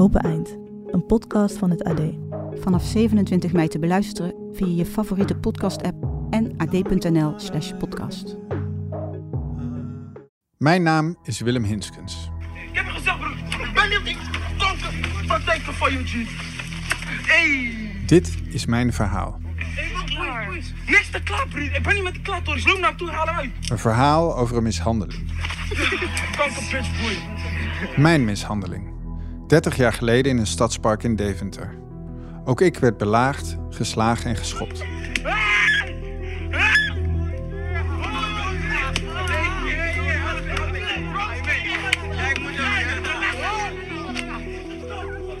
Open Eind, een podcast van het AD. Vanaf 27 mei te beluisteren via je favoriete podcast-app en ad.nl/slash podcast. Mijn naam is Willem Hinskens. Ik heb je gezegd, broer. Ik ben niet donker van denken van je. Hey. Dit is mijn verhaal. Niks te klaar, broer. Ik ben niet met de klaar, Loop naar toe, haal uit. Een verhaal over een mishandeling. Kanker, bitch. Mijn mishandeling. 30 jaar geleden in een stadspark in Deventer. Ook ik werd belaagd, geslagen en geschopt.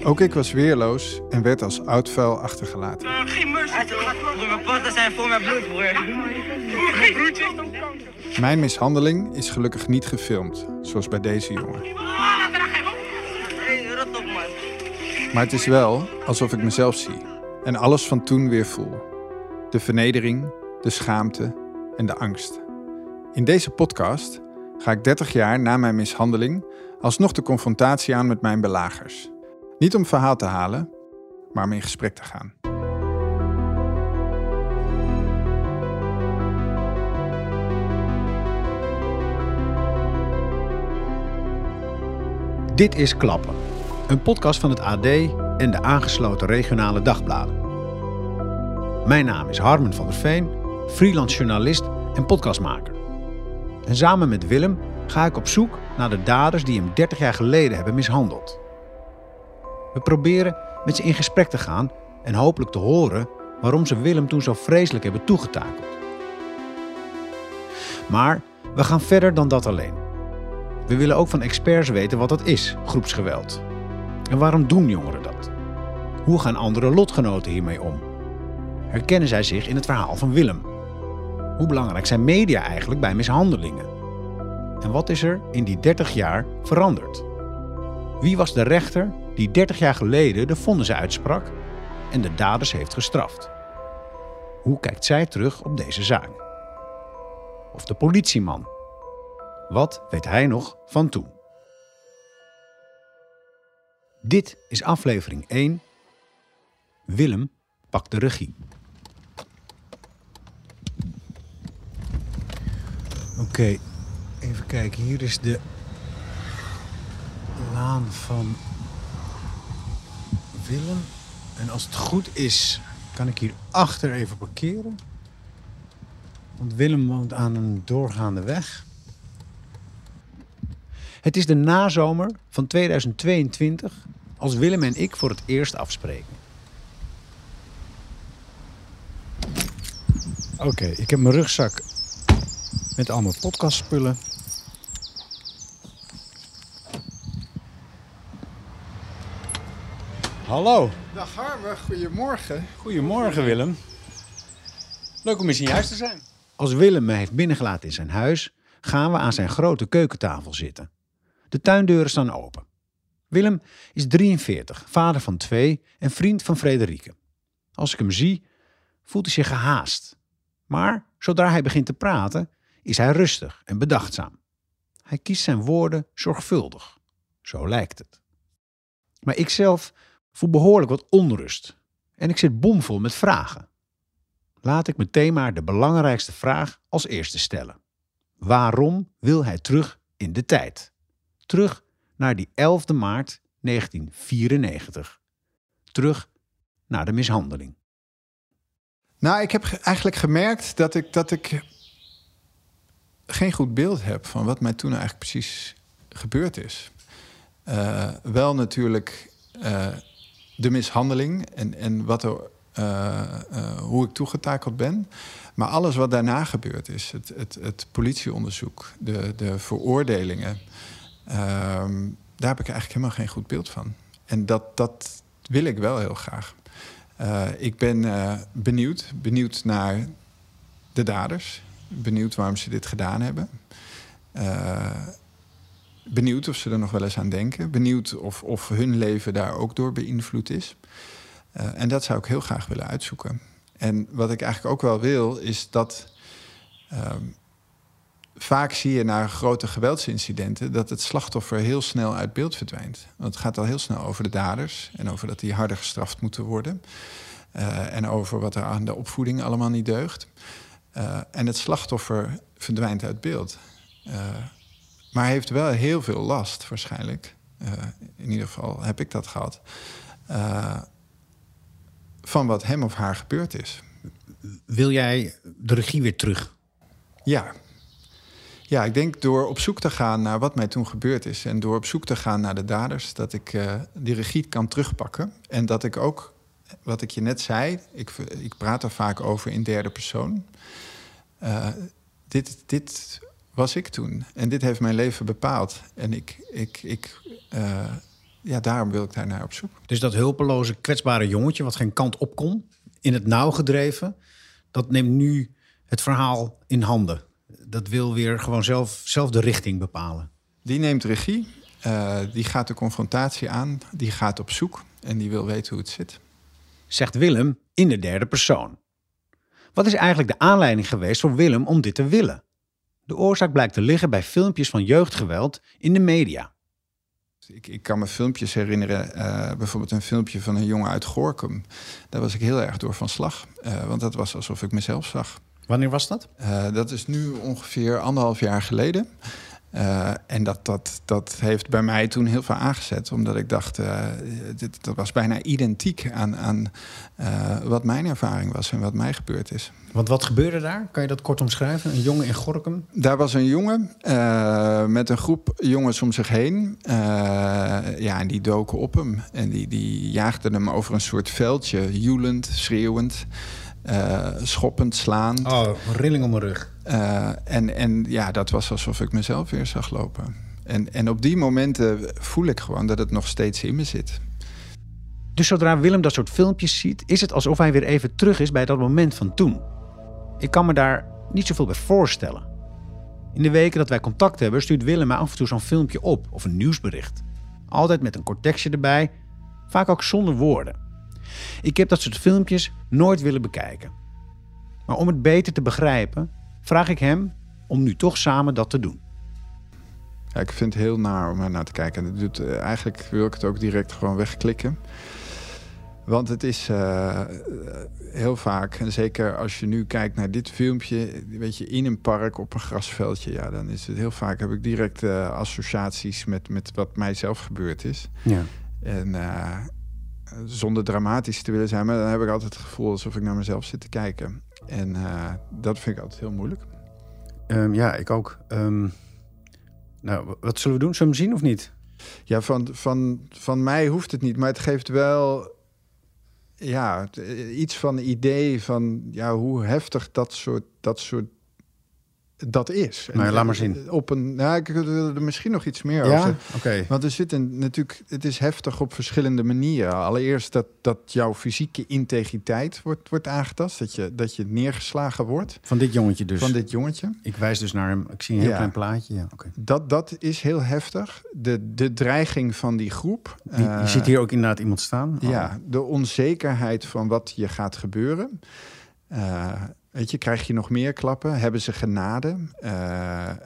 Ook ik was weerloos en werd als oud vuil achtergelaten. Mercy. Mijn potten zijn bloed, broer. Mijn mishandeling is gelukkig niet gefilmd, zoals bij deze jongen. Maar het is wel alsof ik mezelf zie en alles van toen weer voel. De vernedering, de schaamte en de angst. In deze podcast ga ik 30 jaar na mijn mishandeling alsnog de confrontatie aan met mijn belagers. Niet om verhaal te halen, maar om in gesprek te gaan. Dit is Klappen, een podcast van het AD en de aangesloten regionale dagbladen. Mijn naam is Harmen van der Veen, freelance journalist en podcastmaker. En samen met Willem ga ik op zoek naar de daders die hem 30 jaar geleden hebben mishandeld. We proberen met ze in gesprek te gaan en hopelijk te horen waarom ze Willem toen zo vreselijk hebben toegetakeld. Maar we gaan verder dan dat alleen. We willen ook van experts weten wat dat is, groepsgeweld. En waarom doen jongeren dat? Hoe gaan andere lotgenoten hiermee om? Herkennen zij zich in het verhaal van Willem? Hoe belangrijk zijn media eigenlijk bij mishandelingen? En wat is er in die 30 jaar veranderd? Wie was de rechter die 30 jaar geleden de vonnissen uitsprak en de daders heeft gestraft? Hoe kijkt zij terug op deze zaak? Of de politieman? Wat weet hij nog van toen? Dit is aflevering 1. Willem pakt de regie. Oké, even kijken. Hier is de laan van Willem. En als het goed is, kan ik hier achter even parkeren. Want Willem woont aan een doorgaande weg. Het is de nazomer van 2022 als Willem en ik voor het eerst afspreken. Oké, ik heb mijn rugzak met allemaal podcastspullen. Hallo. Dag Harme, goedemorgen. Goedemorgen Willem. Leuk om eens in je huis te zijn. Als Willem me heeft binnengelaten in zijn huis, gaan we aan zijn grote keukentafel zitten. De tuindeuren staan open. Willem is 43, vader van twee en vriend van Frederike. Als ik hem zie, voelt hij zich gehaast. Maar zodra hij begint te praten, is hij rustig en bedachtzaam. Hij kiest zijn woorden zorgvuldig. Zo lijkt het. Maar ik zelf voel behoorlijk wat onrust en ik zit bomvol met vragen. Laat ik meteen maar de belangrijkste vraag als eerste stellen. Waarom wil hij terug in de tijd? Terug naar die 11 maart 1994. Terug naar de mishandeling. Nou, ik heb ge- eigenlijk gemerkt dat ik, dat ik geen goed beeld heb van wat mij toen eigenlijk precies gebeurd is. Eh, wel natuurlijk eh, de mishandeling en, en wat er, eh, hoe ik toegetakeld ben. Maar alles wat daarna gebeurd is, het, het, het politieonderzoek, de, de veroordelingen, ehm, daar heb ik eigenlijk helemaal geen goed beeld van. en dat, dat wil ik wel heel graag. Uh, ik ben uh, benieuwd, benieuwd naar de daders. Benieuwd waarom ze dit gedaan hebben. Uh, benieuwd of ze er nog wel eens aan denken. Benieuwd of, of hun leven daar ook door beïnvloed is. en dat zou ik heel graag willen uitzoeken. En wat ik eigenlijk ook wel wil, is dat ehm, vaak zie je na grote geweldsincidenten dat het slachtoffer heel snel uit beeld verdwijnt. Want het gaat al heel snel over de daders en over dat die harder gestraft moeten worden. Uh, en over wat er aan de opvoeding allemaal niet deugt. Uh, en het slachtoffer verdwijnt uit beeld. Uh, maar heeft wel heel veel last, waarschijnlijk. in ieder geval heb ik dat gehad. van wat hem of haar gebeurd is. Wil jij de regie weer terug? Ja, ja, ik denk door op zoek te gaan naar wat mij toen gebeurd is en door op zoek te gaan naar de daders, dat ik uh, die regie kan terugpakken. En dat ik ook, wat ik je net zei, ik, ik praat er vaak over in derde persoon. Uh, dit, dit was ik toen en dit heeft mijn leven bepaald. En ik, ik, ik, uh, ja, daarom wil ik daar naar op zoek. Dus dat hulpeloze, kwetsbare jongetje wat geen kant op kon, in het nauw gedreven, dat neemt nu het verhaal in handen dat wil weer gewoon zelf, zelf de richting bepalen. Die neemt regie, uh, die gaat de confrontatie aan, die gaat op zoek en die wil weten hoe het zit. Zegt Willem in de derde persoon. Wat is eigenlijk de aanleiding geweest voor Willem om dit te willen? De oorzaak blijkt te liggen bij filmpjes van jeugdgeweld in de media. Ik, ik kan me filmpjes herinneren, uh, bijvoorbeeld een filmpje van een jongen uit Gorkum. Daar was ik heel erg door van slag, uh, want dat was alsof ik mezelf zag. Wanneer was dat? Uh, dat is nu ongeveer anderhalf jaar geleden. Uh, en dat, dat, dat heeft bij mij toen heel veel aangezet. Omdat ik dacht, uh, dit, dat was bijna identiek aan, aan wat mijn ervaring was en wat mij gebeurd is. Want wat gebeurde daar? Kan je dat kort omschrijven? Een jongen in Gorkum? Daar was een jongen met een groep jongens om zich heen. ja, en die doken op hem. En die, die jaagden hem over een soort veldje, joelend, schreeuwend. Uh, schoppend, slaan. Oh, rilling om mijn rug. Uh, en, en ja, dat was alsof ik mezelf weer zag lopen. En, en op die momenten voel ik gewoon dat het nog steeds in me zit. Dus zodra Willem dat soort filmpjes ziet, is het alsof hij weer even terug is bij dat moment van toen. Ik kan me daar niet zoveel bij voorstellen. In de weken dat wij contact hebben, stuurt Willem mij af en toe zo'n filmpje op of een nieuwsbericht. Altijd met een kort tekstje erbij, vaak ook zonder woorden. Ik heb dat soort filmpjes nooit willen bekijken. Maar om het beter te begrijpen, vraag ik hem om nu toch samen dat te doen. Ja, ik vind het heel naar om er naar te kijken. Doet, uh, eigenlijk wil ik het ook direct gewoon wegklikken. Want het is uh, heel vaak, en zeker als je nu kijkt naar dit filmpje, weet je, in een park op een grasveldje, ja, dan is het heel vaak heb ik direct uh, associaties met, met wat mij zelf gebeurd is. Ja. En zonder dramatisch te willen zijn, maar dan heb ik altijd het gevoel alsof ik naar mezelf zit te kijken. En uh, dat vind ik altijd heel moeilijk. Um, ja, ik ook. Um, nou, wat zullen we doen? Zullen we hem zien of niet? Ja, van, van, van mij hoeft het niet, maar het geeft wel ja, iets van idee van ja, hoe heftig dat soort, dat soort dat is. Nou, ja, laat maar zien. Op een, nou, ik wil er misschien nog iets meer ja? over Oké. Okay. Want er zit een, natuurlijk, het is heftig op verschillende manieren. Allereerst dat, dat jouw fysieke integriteit wordt, wordt aangetast. Dat je, dat je neergeslagen wordt. Van dit jongetje dus? Van dit jongetje. Ik wijs dus naar hem. Ik zie een heel Ja. klein plaatje. Ja, oké. Dat, dat is heel heftig. De, de dreiging van die groep. Die- Eh, je ziet hier ook inderdaad iemand staan. Oh. Ja, de onzekerheid van wat je gaat gebeuren. Eh, weet krijg je nog meer klappen? Hebben ze genade? Eh, eh,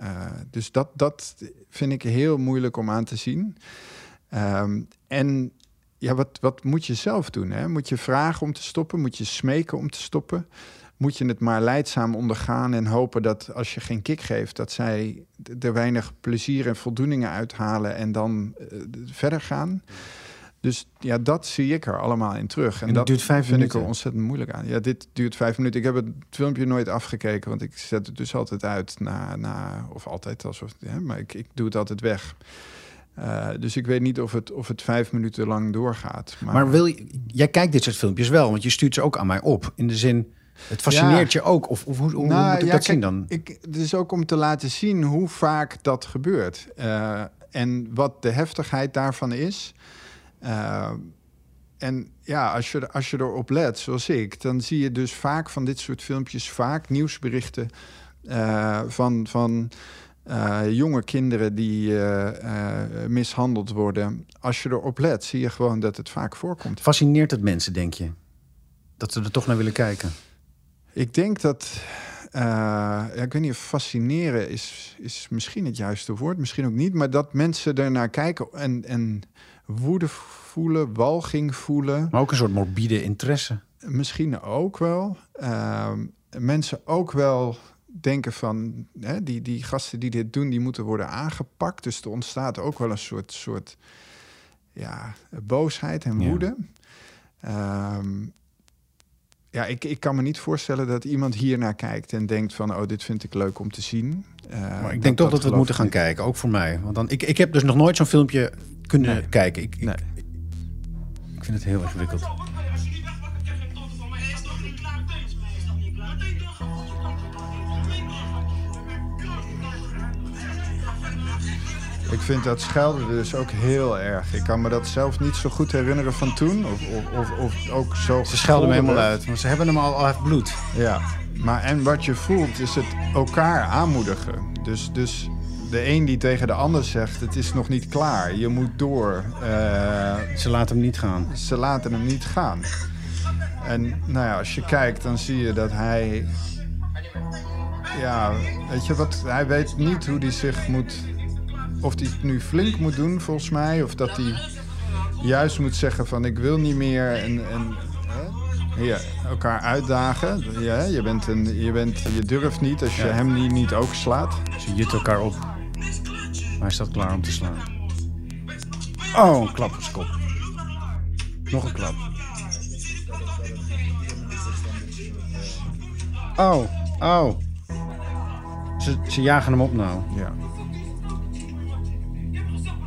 dus dat, dat vind ik heel moeilijk om aan te zien. Ehm, en ja, wat, wat moet je zelf doen? Hè? Moet je vragen om te stoppen? Moet je smeken om te stoppen? Moet je het maar leidzaam ondergaan en hopen dat als je geen kick geeft, dat zij er weinig plezier en voldoeningen uithalen en dan eh, verder gaan? Dus ja, dat zie ik er allemaal in terug. En dat duurt vijf vind ik minuten? er ontzettend moeilijk aan. Ja, dit duurt vijf minuten. Ik heb het filmpje nooit afgekeken, want ik zet het dus altijd uit na, na of altijd, alsof, ja, maar ik, ik doe het altijd weg. Eh, dus ik weet niet of het, of het vijf minuten lang doorgaat. Maar, Maar wil je, jij kijkt dit soort filmpjes wel, want je stuurt ze ook aan mij op. In de zin, het fascineert je ook. Of, of hoe, hoe Nou, moet ik ja, dat zien dan? Ik, het is ook om te laten zien hoe vaak dat gebeurt. Eh, en wat de heftigheid daarvan is. Uh, en ja, als je, als je erop let, zoals ik, dan zie je dus vaak van dit soort filmpjes, vaak nieuwsberichten uh, van, van uh, jonge kinderen die uh, mishandeld worden. Als je erop let, zie je gewoon dat het vaak voorkomt. Fascineert het mensen, denk je? Dat ze er toch naar willen kijken? Ik denk dat. ja, ik weet niet of fascineren is, is misschien het juiste woord, misschien ook niet. Maar dat mensen er naar kijken en, en woede voelen, walging voelen. Maar ook een soort morbide interesse. Misschien ook wel. Ehm, mensen ook wel denken van hè, die, die gasten die dit doen, die moeten worden aangepakt. Dus er ontstaat ook wel een soort, soort ja, boosheid en woede. Ja, um, ja ik, ik kan me niet voorstellen dat iemand hier naar kijkt en denkt van oh, dit vind ik leuk om te zien. Uh, maar ik denk toch dat, we het moeten gaan kijken, ook voor mij. Want dan, ik, ik heb dus nog nooit zo'n filmpje kunnen nee. kijken. Ik, nee. ik, ik vind het heel ingewikkeld. Ik vind dat schelden dus ook heel erg. Ik kan me dat zelf niet zo goed herinneren van toen. Of, of, of, of ook zo. Ze schelden me helemaal uit, want ze hebben hem al, het bloed. Ja, maar en wat je voelt is het elkaar aanmoedigen. Dus, dus de een die tegen de ander zegt: Het is nog niet klaar, je moet door. Uh, ze laten hem niet gaan. Ze laten hem niet gaan. En nou ja, als je kijkt, dan zie je dat hij. Ja, weet je wat? Hij weet niet hoe hij zich moet of hij het nu flink moet doen, volgens mij. Of dat hij juist moet zeggen van ik wil niet meer. En, en ja, elkaar uitdagen. Ja, je, bent een, je, bent, je durft niet als je hem niet, niet ook slaat. Ze jut elkaar op. Maar hij staat klaar om te slaan. Oh, een klap op zijn kop. Nog een klap. Oh, oh. Ze, ze jagen hem op nou. Ja.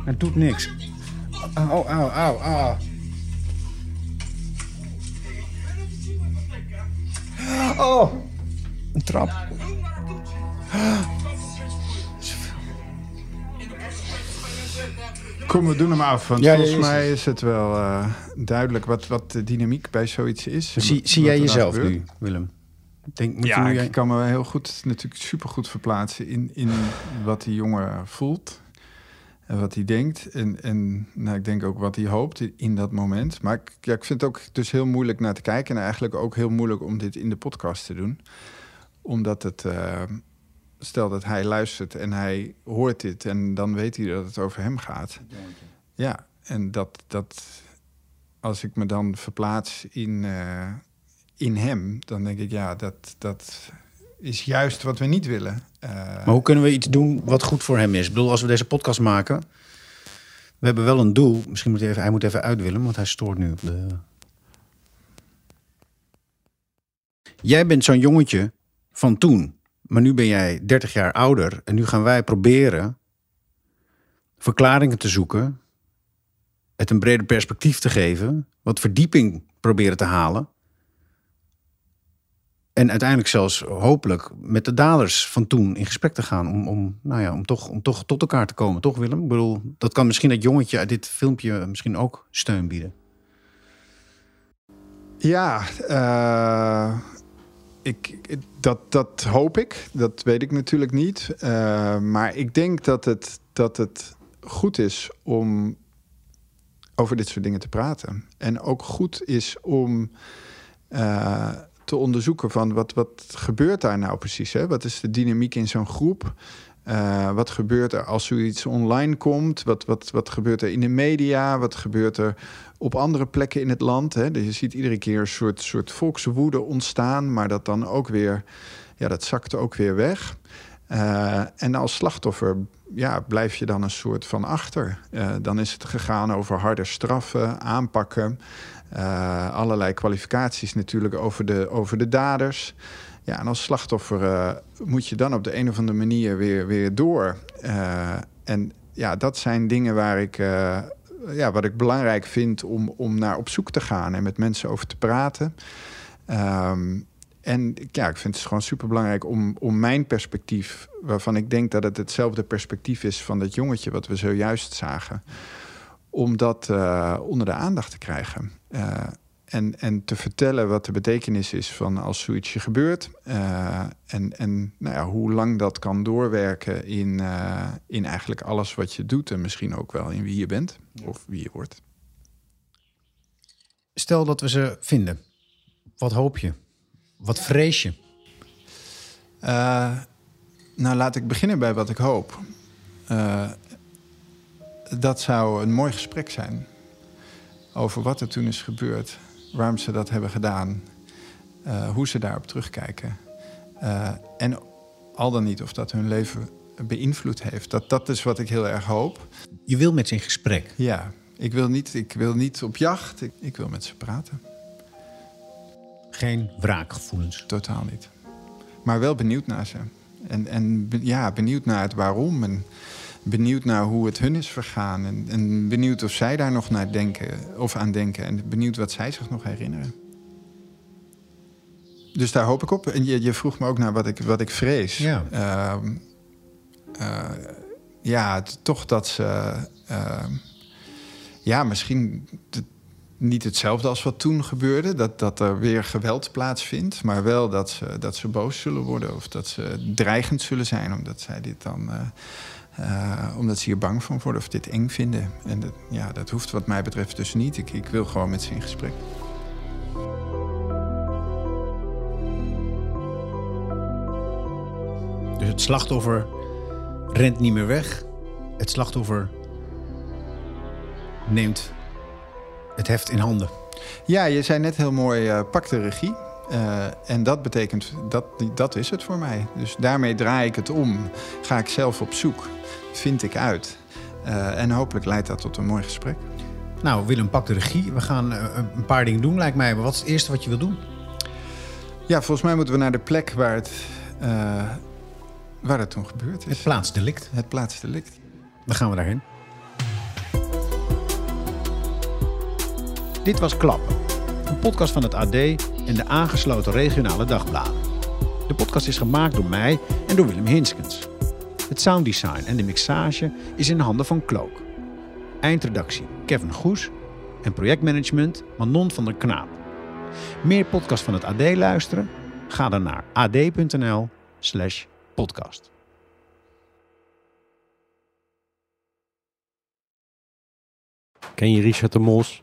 Het doet niks. Oh, oh, oh, oh. Oh, een trap. Kom, we doen hem af. Want ja, volgens mij is het wel uh, duidelijk wat, wat de dynamiek bij zoiets is. Zie, zie jij jezelf nu, Willem? Denk, moet ja, nu ik kan me heel goed, natuurlijk supergoed verplaatsen in, in wat die jongen voelt. En wat hij denkt. En, en nou, ik denk ook wat hij hoopt in dat moment. Maar ik, ja, ik vind het ook dus heel moeilijk naar te kijken. En eigenlijk ook heel moeilijk om dit in de podcast te doen. Omdat het. Uh, stel dat hij luistert en hij hoort dit. En dan weet hij dat het over hem gaat. Ja, en dat. dat als ik me dan verplaats in, uh, in hem, dan denk ik, ja, dat, dat is juist wat we niet willen. Uh, maar hoe kunnen we iets doen wat goed voor hem is? Ik bedoel, als we deze podcast maken, we hebben wel een doel. Misschien moet hij even, hij moet even uit willen, want hij stoort nu op de. Jij bent zo'n jongetje van toen, maar nu ben jij 30 jaar ouder en nu gaan wij proberen verklaringen te zoeken, het een breder perspectief te geven, wat verdieping proberen te halen en uiteindelijk zelfs hopelijk met de daders van toen in gesprek te gaan. Om, om, nou ja, om, toch, om toch tot elkaar te komen, toch Willem? Ik bedoel, dat kan misschien dat jongetje uit dit filmpje misschien ook steun bieden. Ja, uh, ik, dat, dat hoop ik. Dat weet ik natuurlijk niet. Uh, maar ik denk dat het, dat het goed is om over dit soort dingen te praten. En ook goed is om. Uh, te onderzoeken van wat, wat gebeurt daar nou precies? Hè? Wat is de dynamiek in zo'n groep? Uh, wat gebeurt er als zoiets online komt? Wat, wat, wat gebeurt er in de media? Wat gebeurt er op andere plekken in het land? Hè? Dus je ziet iedere keer een soort, soort volkswoede ontstaan, maar dat dan ook weer, ja, dat zakt ook weer weg. Uh, en als slachtoffer ja, blijf je dan een soort van achter. Uh, dan is het gegaan over harde straffen, aanpakken. Uh, allerlei kwalificaties natuurlijk over de, over de daders. Ja, en als slachtoffer uh, moet je dan op de een of andere manier weer, weer door. Uh, en ja, dat zijn dingen waar ik, ja, wat ik belangrijk vind om, om naar op zoek te gaan en met mensen over te praten. Um, en ja, ik vind het gewoon super belangrijk om, om mijn perspectief, waarvan ik denk dat het hetzelfde perspectief is van dat jongetje wat we zojuist zagen om dat uh, onder de aandacht te krijgen. Uh, en, en te vertellen wat de betekenis is van als zoiets je gebeurt. Uh, en en nou ja, hoe lang dat kan doorwerken in, in eigenlijk alles wat je doet. En misschien ook wel in wie je bent of wie je wordt. Stel dat we ze vinden. Wat hoop je? Wat vrees je? nou, laat ik beginnen bij wat ik hoop dat zou een mooi gesprek zijn. Over wat er toen is gebeurd, waarom ze dat hebben gedaan, uh, hoe ze daarop terugkijken. Uh, en al dan niet of dat hun leven beïnvloed heeft. Dat, dat is wat ik heel erg hoop. Je wil met ze in gesprek? Ja, ik wil niet, ik wil niet op jacht, ik, ik wil met ze praten. Geen wraakgevoelens? Totaal niet. Maar wel benieuwd naar ze. En, en ja, benieuwd naar het waarom. En, benieuwd naar hoe het hun is vergaan. En, en, benieuwd of zij daar nog naar denken of aan denken. En benieuwd wat zij zich nog herinneren. Dus daar hoop ik op. En je, je vroeg me ook naar wat ik, wat ik vrees. Ja, uh, uh, ja toch dat ze. Uh, ja, misschien niet hetzelfde als wat toen gebeurde. Dat, dat er weer geweld plaatsvindt. Maar wel dat ze, dat ze boos zullen worden. Of dat ze dreigend zullen zijn. Omdat zij dit dan eh, uh, omdat ze hier bang van worden of dit eng vinden. En dat, ja, dat hoeft wat mij betreft dus niet. Ik, ik wil gewoon met ze in gesprek. Dus het slachtoffer rent niet meer weg. Het slachtoffer neemt het heft in handen. Ja, je zei net heel mooi, uh, pak de regie. Uh, en dat betekent, dat, dat is het voor mij. Dus daarmee draai ik het om. Ga ik zelf op zoek vind ik uit. Uh, en hopelijk leidt dat tot een mooi gesprek. Nou, Willem, pak de regie. We gaan uh, een paar dingen doen, lijkt mij. Maar wat is het eerste wat je wil doen? Ja, volgens mij moeten we naar de plek waar het, waar het toen gebeurd is. Het plaatsdelict. Het plaatsdelict. Dan gaan we daarheen. Dit was Klappen. Een podcast van het AD en de aangesloten regionale dagbladen. De podcast is gemaakt door mij en door Willem Hinskens. Het sounddesign en de mixage is in handen van Cloak. Eindredactie Kevin Goes en projectmanagement Manon van der Knaap. Meer podcast van het AD luisteren? Ga dan naar ad.nl slash podcast. Ken je Richard de Mos?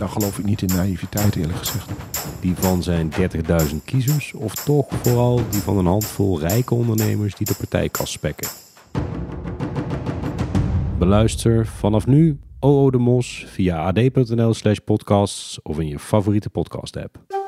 Daar geloof ik niet in naïviteit eerlijk gezegd. Die van zijn 30.000 kiezers of toch vooral die van een handvol rijke ondernemers die de partij kan spekken. Beluister vanaf nu OO de Mos via ad.nl slash podcasts of in je favoriete podcast app.